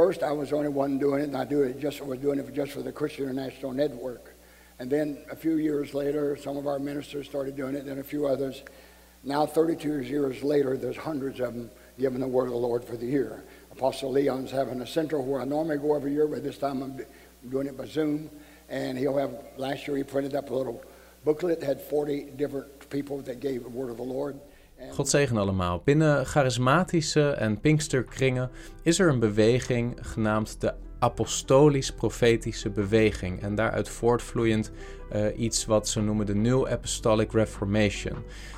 first, I was the only one doing it, and I do it just was doing it just for the Christian International Network. And then a few years later, some of our ministers started doing it, and a few others. Now, 32 years later, there's hundreds of them giving the word of the Lord for the year. Apostle Leon's having a center where I normally go every year, but this time I'm doing it by Zoom. And he'll have, last year he printed up a little booklet that had 40 different people that gave the word of the Lord. God zegen allemaal. Binnen charismatische en pinksterkringen is er een beweging genaamd de apostolisch-profetische beweging. En daaruit voortvloeiend uh, iets wat ze noemen de New Apostolic Reformation.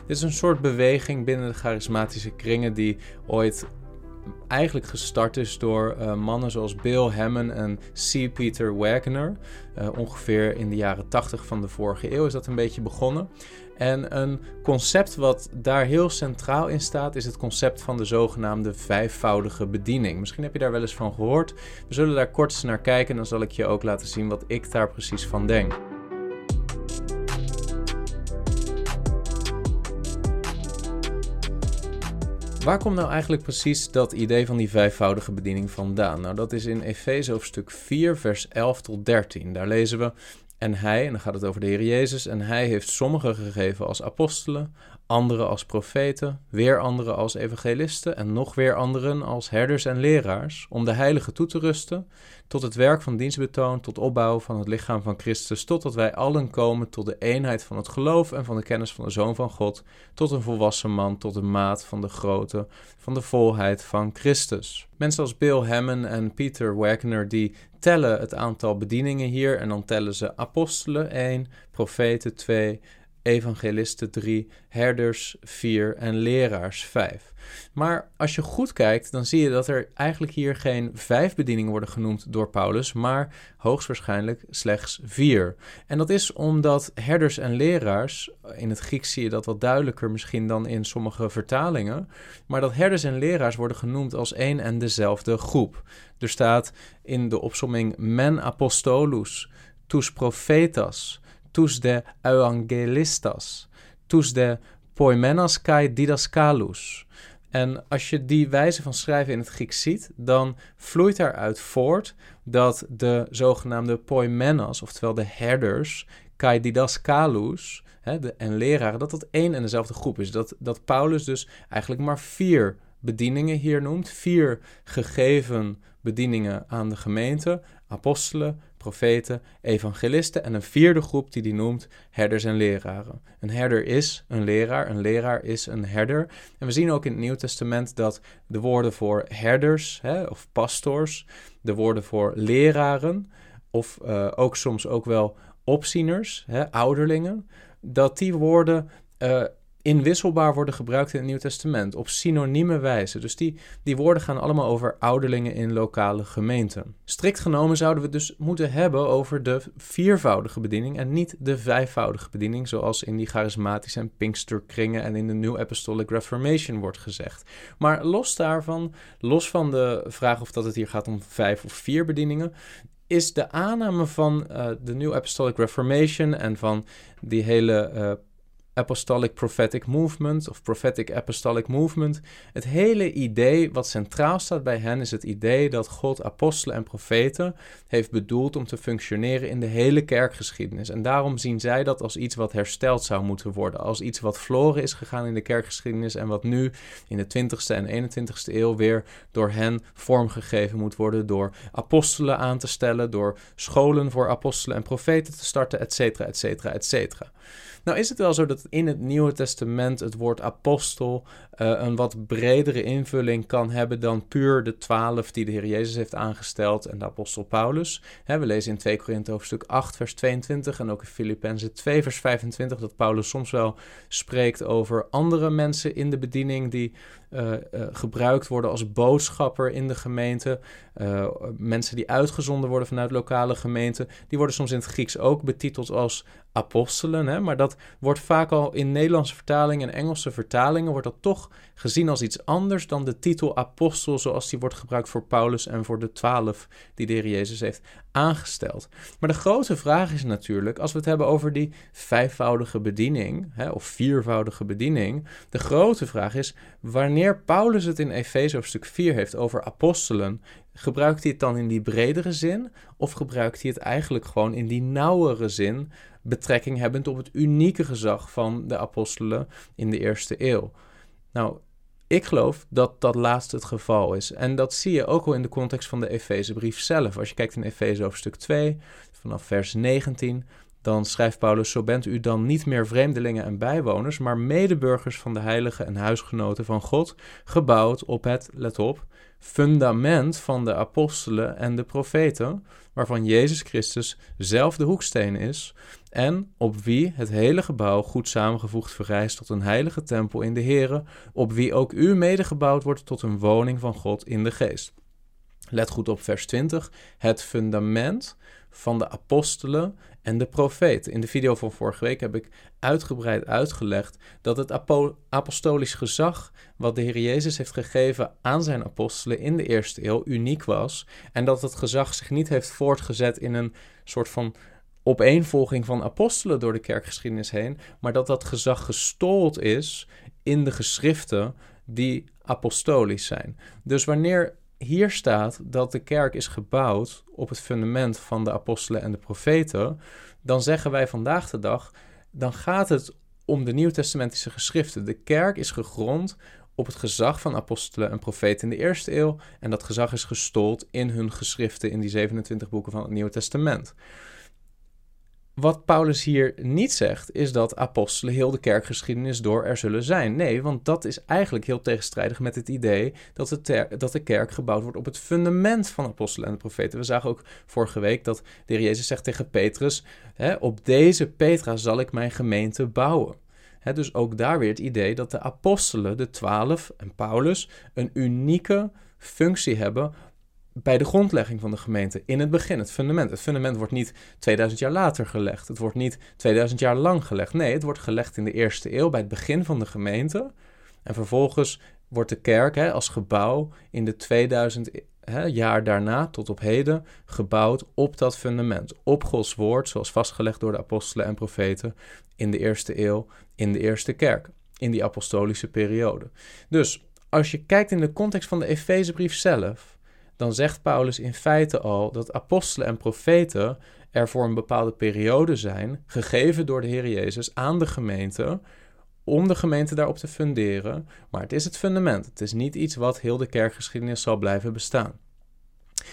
Dit is een soort beweging binnen de charismatische kringen die ooit eigenlijk gestart is door uh, mannen zoals Bill Hammond en C. Peter Wagner. Uh, ongeveer in de jaren 80 van de vorige eeuw is dat een beetje begonnen. En een concept wat daar heel centraal in staat, is het concept van de zogenaamde vijfvoudige bediening. Misschien heb je daar wel eens van gehoord. We zullen daar kort eens naar kijken en dan zal ik je ook laten zien wat ik daar precies van denk. Waar komt nou eigenlijk precies dat idee van die vijfvoudige bediening vandaan? Nou, dat is in Efeze hoofdstuk 4, vers 11 tot 13. Daar lezen we: En hij, en dan gaat het over de Heer Jezus, en hij heeft sommigen gegeven als apostelen, anderen als profeten, weer anderen als evangelisten en nog weer anderen als herders en leraars, om de heiligen toe te rusten, tot het werk van dienstbetoon, tot opbouw van het lichaam van Christus, totdat wij allen komen tot de eenheid van het geloof en van de kennis van de Zoon van God, tot een volwassen man, tot de maat van de grootte van de volheid van Christus. Mensen als Bill Hammond en Peter Wagner die tellen het aantal bedieningen hier en dan tellen ze apostelen 1, profeten 2, evangelisten 3, herders 4 en leraars 5. Maar als je goed kijkt, dan zie je dat er eigenlijk hier geen vijf bedieningen worden genoemd door Paulus, maar hoogstwaarschijnlijk slechts vier. En dat is omdat herders en leraars, in het Grieks zie je dat wat duidelijker misschien dan in sommige vertalingen, maar dat herders en leraars worden genoemd als één en dezelfde groep. Er staat in de opsomming men apostolus, tus profetas, tus de evangelistas, tus de poimenas kai didaskalus. En als je die wijze van schrijven in het Grieks ziet, dan vloeit daaruit voort dat de zogenaamde poimenas, oftewel de herders, kai didaskalus, hè, de, en leraren, dat dat één en dezelfde groep is. Dat, dat Paulus dus eigenlijk maar vier bedieningen hier noemt, vier gegeven bedieningen aan de gemeente, apostelen, profeten, evangelisten en een vierde groep die hij noemt herders en leraren. Een herder is een leraar, een leraar is een herder. En we zien ook in het Nieuw Testament dat de woorden voor herders hè, of pastors, de woorden voor leraren of uh, ook soms ook wel opzieners, hè, ouderlingen, dat die woorden uh, inwisselbaar worden gebruikt in het Nieuw Testament, op synonieme wijze. Dus die, die woorden gaan allemaal over ouderlingen in lokale gemeenten. Strikt genomen zouden we het dus moeten hebben over de viervoudige bediening en niet de vijfvoudige bediening, zoals in die charismatische en Pinksterkringen en in de New Apostolic Reformation wordt gezegd. Maar los daarvan, los van de vraag of dat het hier gaat om vijf of vier bedieningen, is de aanname van uh, de New Apostolic Reformation en van die hele uh, Apostolic Prophetic Movement of Prophetic Apostolic Movement. Het hele idee wat centraal staat bij hen is het idee dat God apostelen en profeten heeft bedoeld om te functioneren in de hele kerkgeschiedenis. En daarom zien zij dat als iets wat hersteld zou moeten worden, als iets wat verloren is gegaan in de kerkgeschiedenis en wat nu in de 20ste en 21ste eeuw weer door hen vormgegeven moet worden door apostelen aan te stellen, door scholen voor apostelen en profeten te starten, et cetera, et cetera, et cetera. Nou is het wel zo dat in het Nieuwe Testament het woord apostel een wat bredere invulling kan hebben dan puur de twaalf die de Heer Jezus heeft aangesteld en de apostel Paulus. we lezen in 2 Korinthe hoofdstuk 8 vers 22 en ook in Filippenzen 2 vers 25 dat Paulus soms wel spreekt over andere mensen in de bediening die uh, uh, gebruikt worden als boodschapper in de gemeente. Mensen die uitgezonden worden vanuit lokale gemeenten, die worden soms in het Grieks ook betiteld als apostelen. Hè? Maar dat wordt vaak al in Nederlandse vertalingen en Engelse vertalingen wordt dat toch gezien als iets anders dan de titel apostel zoals die wordt gebruikt voor Paulus en voor de twaalf die de Heer Jezus heeft aangesteld. Maar de grote vraag is natuurlijk, als we het hebben over die vijfvoudige bediening hè, of viervoudige bediening, de grote vraag is wanneer Paulus het in Efeze hoofdstuk 4 heeft over apostelen, gebruikt hij het dan in die bredere zin of gebruikt hij het eigenlijk gewoon in die nauwere zin betrekking hebbend op het unieke gezag van de apostelen in de eerste eeuw. Nou, ik geloof dat dat laatste het geval is. En dat zie je ook al in de context van de Efezebrief zelf. Als je kijkt in Efeze hoofdstuk 2, vanaf vers 19, dan schrijft Paulus: Zo bent u dan niet meer vreemdelingen en bijwoners, maar medeburgers van de heiligen en huisgenoten van God, gebouwd op het, let op, fundament van de apostelen en de profeten, waarvan Jezus Christus zelf de hoeksteen is, en op wie het hele gebouw goed samengevoegd verrijst tot een heilige tempel in de Here, op wie ook u medegebouwd wordt tot een woning van God in de geest. Let goed op vers 20. Het fundament van de apostelen en de profeten. In de video van vorige week heb ik uitgebreid uitgelegd dat het apostolisch gezag wat de Heer Jezus heeft gegeven aan zijn apostelen in de eerste eeuw uniek was en dat het gezag zich niet heeft voortgezet in een soort van opeenvolging van apostelen door de kerkgeschiedenis heen, maar dat dat gezag gestold is in de geschriften die apostolisch zijn. Dus wanneer hier staat dat de kerk is gebouwd op het fundament van de apostelen en de profeten, dan zeggen wij vandaag de dag, dan gaat het om de Nieuwtestamentische geschriften. De kerk is gegrond op het gezag van apostelen en profeten in de eerste eeuw en dat gezag is gestold in hun geschriften in die 27 boeken van het Nieuwe Testament. Wat Paulus hier niet zegt, is dat apostelen heel de kerkgeschiedenis door er zullen zijn. Nee, want dat is eigenlijk heel tegenstrijdig met het idee dat, de, dat de kerk gebouwd wordt op het fundament van apostelen en de profeten. We zagen ook vorige week dat de heer Jezus zegt tegen Petrus: hè, Op deze Petra zal ik mijn gemeente bouwen. dus ook daar weer het idee dat de apostelen, de twaalf en Paulus, een unieke functie hebben bij de grondlegging van de gemeente, in het begin, het fundament. Het fundament wordt niet 2000 jaar later gelegd. Het wordt niet 2000 jaar lang gelegd. Nee, het wordt gelegd in de eerste eeuw, bij het begin van de gemeente. En vervolgens wordt de kerk hè, als gebouw in de 2000 hè, jaar daarna tot op heden gebouwd op dat fundament. Op Gods woord, zoals vastgelegd door de apostelen en profeten in de eerste eeuw, in de eerste kerk, in die apostolische periode. Dus als je kijkt in de context van de Efezebrief zelf dan zegt Paulus in feite al dat apostelen en profeten er voor een bepaalde periode zijn, gegeven door de Heer Jezus aan de gemeente, om de gemeente daarop te funderen. Maar het is het fundament. Het is niet iets wat heel de kerkgeschiedenis zal blijven bestaan.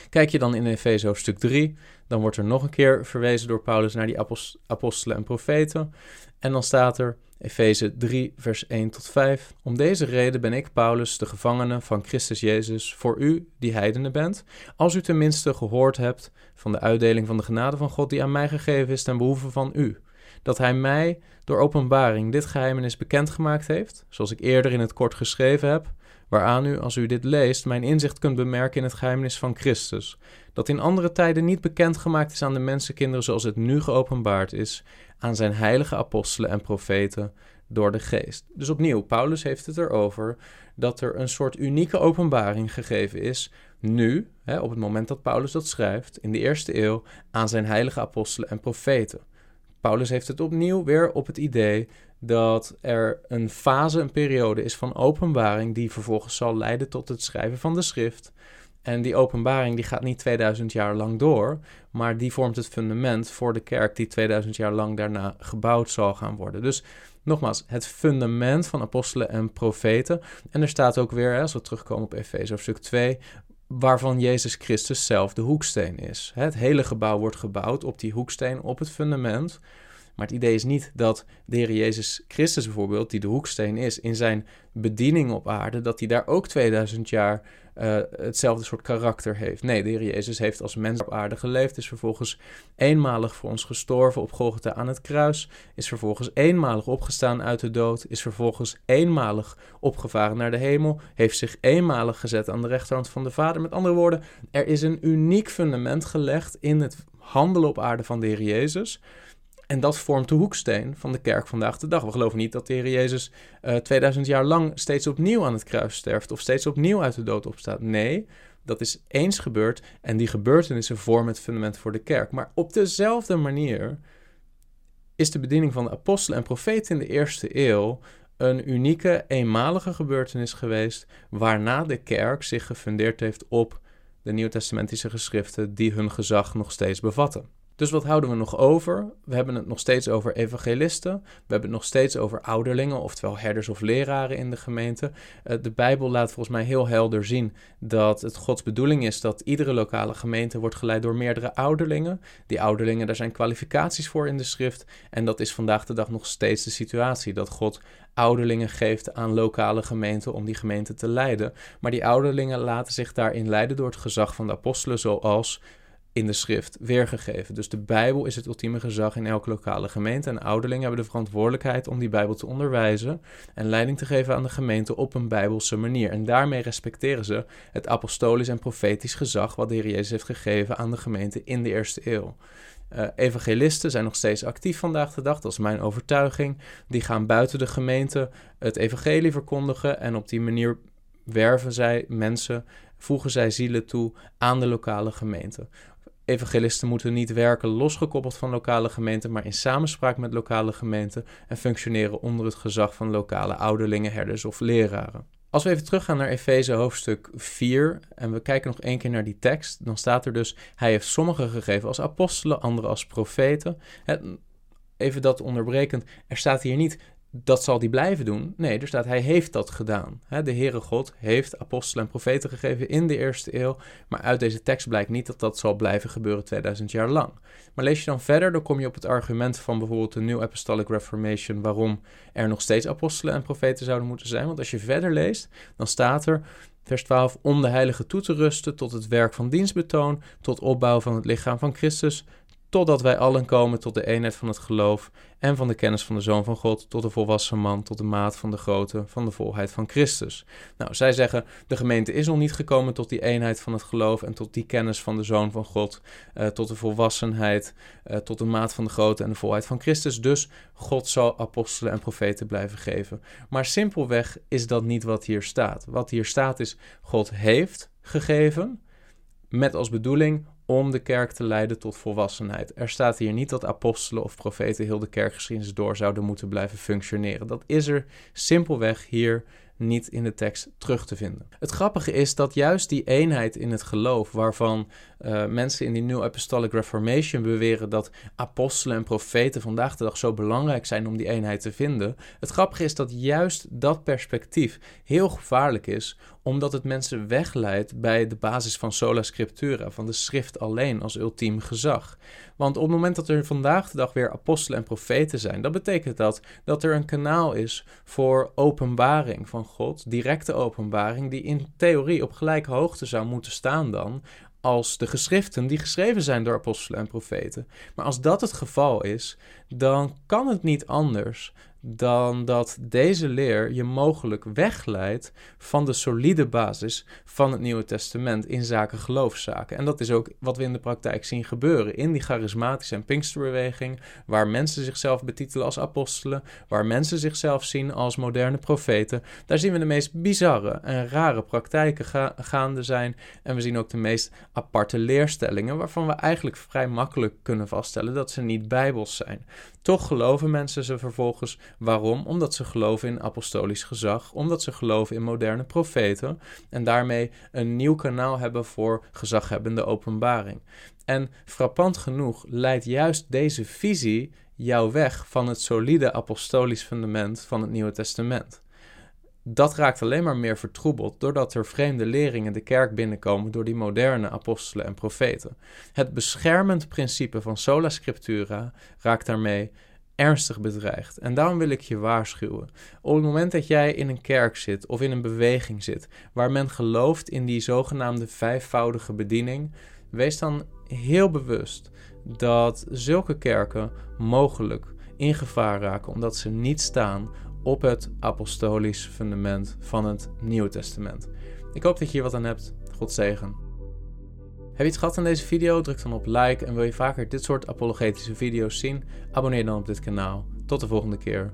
Kijk je dan in Efeze hoofdstuk 3, dan wordt er nog een keer verwezen door Paulus naar die apostelen en profeten. En dan staat er Efeze 3, vers 1 tot 5. Om deze reden ben ik, Paulus, de gevangene van Christus Jezus, voor u die heidenen bent, als u tenminste gehoord hebt van de uitdeling van de genade van God die aan mij gegeven is ten behoeve van u. Dat hij mij door openbaring dit geheimenis bekendgemaakt heeft, zoals ik eerder in het kort geschreven heb, waaraan u, als u dit leest, mijn inzicht kunt bemerken in het geheimnis van Christus, dat in andere tijden niet bekendgemaakt is aan de mensenkinderen zoals het nu geopenbaard is, aan zijn heilige apostelen en profeten door de geest. Dus opnieuw, Paulus heeft het erover dat er een soort unieke openbaring gegeven is, nu, hè, op het moment dat Paulus dat schrijft, in de eerste eeuw, aan zijn heilige apostelen en profeten. Paulus heeft het opnieuw weer op het idee dat er een fase, een periode is van openbaring die vervolgens zal leiden tot het schrijven van de schrift. En die openbaring die gaat niet 2000 jaar lang door, maar die vormt het fundament voor de kerk die 2000 jaar lang daarna gebouwd zal gaan worden. Dus nogmaals, het fundament van apostelen en profeten. En er staat ook weer, als we terugkomen op Efeze hoofdstuk 2, waarvan Jezus Christus zelf de hoeksteen is. Het hele gebouw wordt gebouwd op die hoeksteen, op het fundament. Maar het idee is niet dat de Heer Jezus Christus bijvoorbeeld, die de hoeksteen is, in zijn bediening op aarde, dat hij daar ook 2000 jaar uh, hetzelfde soort karakter heeft. Nee, de Heer Jezus heeft als mens op aarde geleefd, is vervolgens eenmalig voor ons gestorven op Golgotha aan het kruis, is vervolgens eenmalig opgestaan uit de dood, is vervolgens eenmalig opgevaren naar de hemel, heeft zich eenmalig gezet aan de rechterhand van de Vader. Met andere woorden, er is een uniek fundament gelegd in het handelen op aarde van de Heer Jezus. En dat vormt de hoeksteen van de kerk vandaag de dag. We geloven niet dat de Heer Jezus uh, eh, 2000 jaar lang steeds opnieuw aan het kruis sterft of steeds opnieuw uit de dood opstaat. Nee, dat is eens gebeurd en die gebeurtenissen vormen het fundament voor de kerk. Maar op dezelfde manier is de bediening van de apostelen en profeten in de eerste eeuw een unieke, eenmalige gebeurtenis geweest, waarna de kerk zich gefundeerd heeft op de Nieuwtestamentische geschriften die hun gezag nog steeds bevatten. Dus wat houden we nog over? We hebben het nog steeds over evangelisten. We hebben het nog steeds over ouderlingen, oftewel herders of leraren in de gemeente. Uh, de Bijbel laat volgens mij heel helder zien dat het Gods bedoeling is dat iedere lokale gemeente wordt geleid door meerdere ouderlingen. Die ouderlingen, daar zijn kwalificaties voor in de schrift. En dat is vandaag de dag nog steeds de situatie. Dat God ouderlingen geeft aan lokale gemeenten om die gemeente te leiden. Maar die ouderlingen laten zich daarin leiden door het gezag van de apostelen, zoals in de schrift weergegeven. Dus de Bijbel is het ultieme gezag in elke lokale gemeente. En ouderlingen hebben de verantwoordelijkheid om die Bijbel te onderwijzen en leiding te geven aan de gemeente op een Bijbelse manier. En daarmee respecteren ze het apostolisch en profetisch gezag wat de Heer Jezus heeft gegeven aan de gemeente in de eerste eeuw. Uh, evangelisten zijn nog steeds actief vandaag de dag, dat is mijn overtuiging. Die gaan buiten de gemeente het evangelie verkondigen en op die manier werven zij mensen, voegen zij zielen toe aan de lokale gemeente. Evangelisten moeten niet werken losgekoppeld van lokale gemeenten, maar in samenspraak met lokale gemeenten en functioneren onder het gezag van lokale ouderlingen, herders of leraren. Als we even teruggaan naar Efeze hoofdstuk 4 en we kijken nog één keer naar die tekst, dan staat er dus: Hij heeft sommigen gegeven als apostelen, anderen als profeten. Even dat onderbrekend, er staat hier niet dat zal hij blijven doen. Nee, er staat hij heeft dat gedaan. de Heere God heeft apostelen en profeten gegeven in de eerste eeuw. Maar uit deze tekst blijkt niet dat dat zal blijven gebeuren 2000 jaar lang. Maar lees je dan verder, dan kom je op het argument van bijvoorbeeld de New Apostolic Reformation. waarom er nog steeds apostelen en profeten zouden moeten zijn. Want als je verder leest, dan staat er. Vers 12, om de heilige toe te rusten tot het werk van dienstbetoon, tot opbouw van het lichaam van Christus, totdat wij allen komen tot de eenheid van het geloof en van de kennis van de Zoon van God, tot de volwassen man, tot de maat van de grootte van de volheid van Christus. Nou, zij zeggen, de gemeente is nog niet gekomen tot die eenheid van het geloof en tot die kennis van de Zoon van God, uh, tot de volwassenheid, uh, tot de maat van de grootte en de volheid van Christus. Dus God zal apostelen en profeten blijven geven. Maar simpelweg is dat niet wat hier staat. Wat hier staat is, God heeft gegeven, met als bedoeling om de kerk te leiden tot volwassenheid. Er staat hier niet dat apostelen of profeten heel de kerkgeschiedenis door zouden moeten blijven functioneren. Dat is er simpelweg hier niet in de tekst terug te vinden. Het grappige is dat juist die eenheid in het geloof, waarvan uh, mensen in die New Apostolic Reformation beweren dat apostelen en profeten vandaag de dag zo belangrijk zijn om die eenheid te vinden. Het grappige is dat juist dat perspectief heel gevaarlijk is, omdat het mensen wegleidt bij de basis van sola scriptura, van de schrift alleen als ultiem gezag. Want op het moment dat er vandaag de dag weer apostelen en profeten zijn, dan betekent dat dat er een kanaal is voor openbaring van God, directe openbaring, die in theorie op gelijke hoogte zou moeten staan dan als de geschriften die geschreven zijn door apostelen en profeten. Maar als dat het geval is, dan kan het niet anders dan dat deze leer je mogelijk wegleidt van de solide basis van het Nieuwe Testament in zaken geloofszaken. En dat is ook wat we in de praktijk zien gebeuren in die charismatische en pinksterbeweging, waar mensen zichzelf betitelen als apostelen, waar mensen zichzelf zien als moderne profeten. Daar zien we de meest bizarre en rare praktijken gaande zijn. En we zien ook de meest aparte leerstellingen, waarvan we eigenlijk vrij makkelijk kunnen vaststellen dat ze niet bijbels zijn. Toch geloven mensen ze vervolgens. Waarom? Omdat ze geloven in apostolisch gezag, omdat ze geloven in moderne profeten en daarmee een nieuw kanaal hebben voor gezaghebbende openbaring. En frappant genoeg leidt juist deze visie jou weg van het solide apostolisch fundament van het Nieuwe Testament dat raakt alleen maar meer vertroebeld doordat er vreemde leringen de kerk binnenkomen door die moderne apostelen en profeten. Het beschermend principe van sola scriptura raakt daarmee ernstig bedreigd. En daarom wil ik je waarschuwen. Op het moment dat jij in een kerk zit of in een beweging zit waar men gelooft in die zogenaamde vijfvoudige bediening, wees dan heel bewust dat zulke kerken mogelijk in gevaar raken omdat ze niet staan op het apostolisch fundament van het Nieuwe Testament. Ik hoop dat je hier wat aan hebt. God zegen. je iets gehad aan deze video? Druk dan op like en wil je vaker dit soort apologetische video's zien? Abonneer dan op dit kanaal. Tot de volgende keer.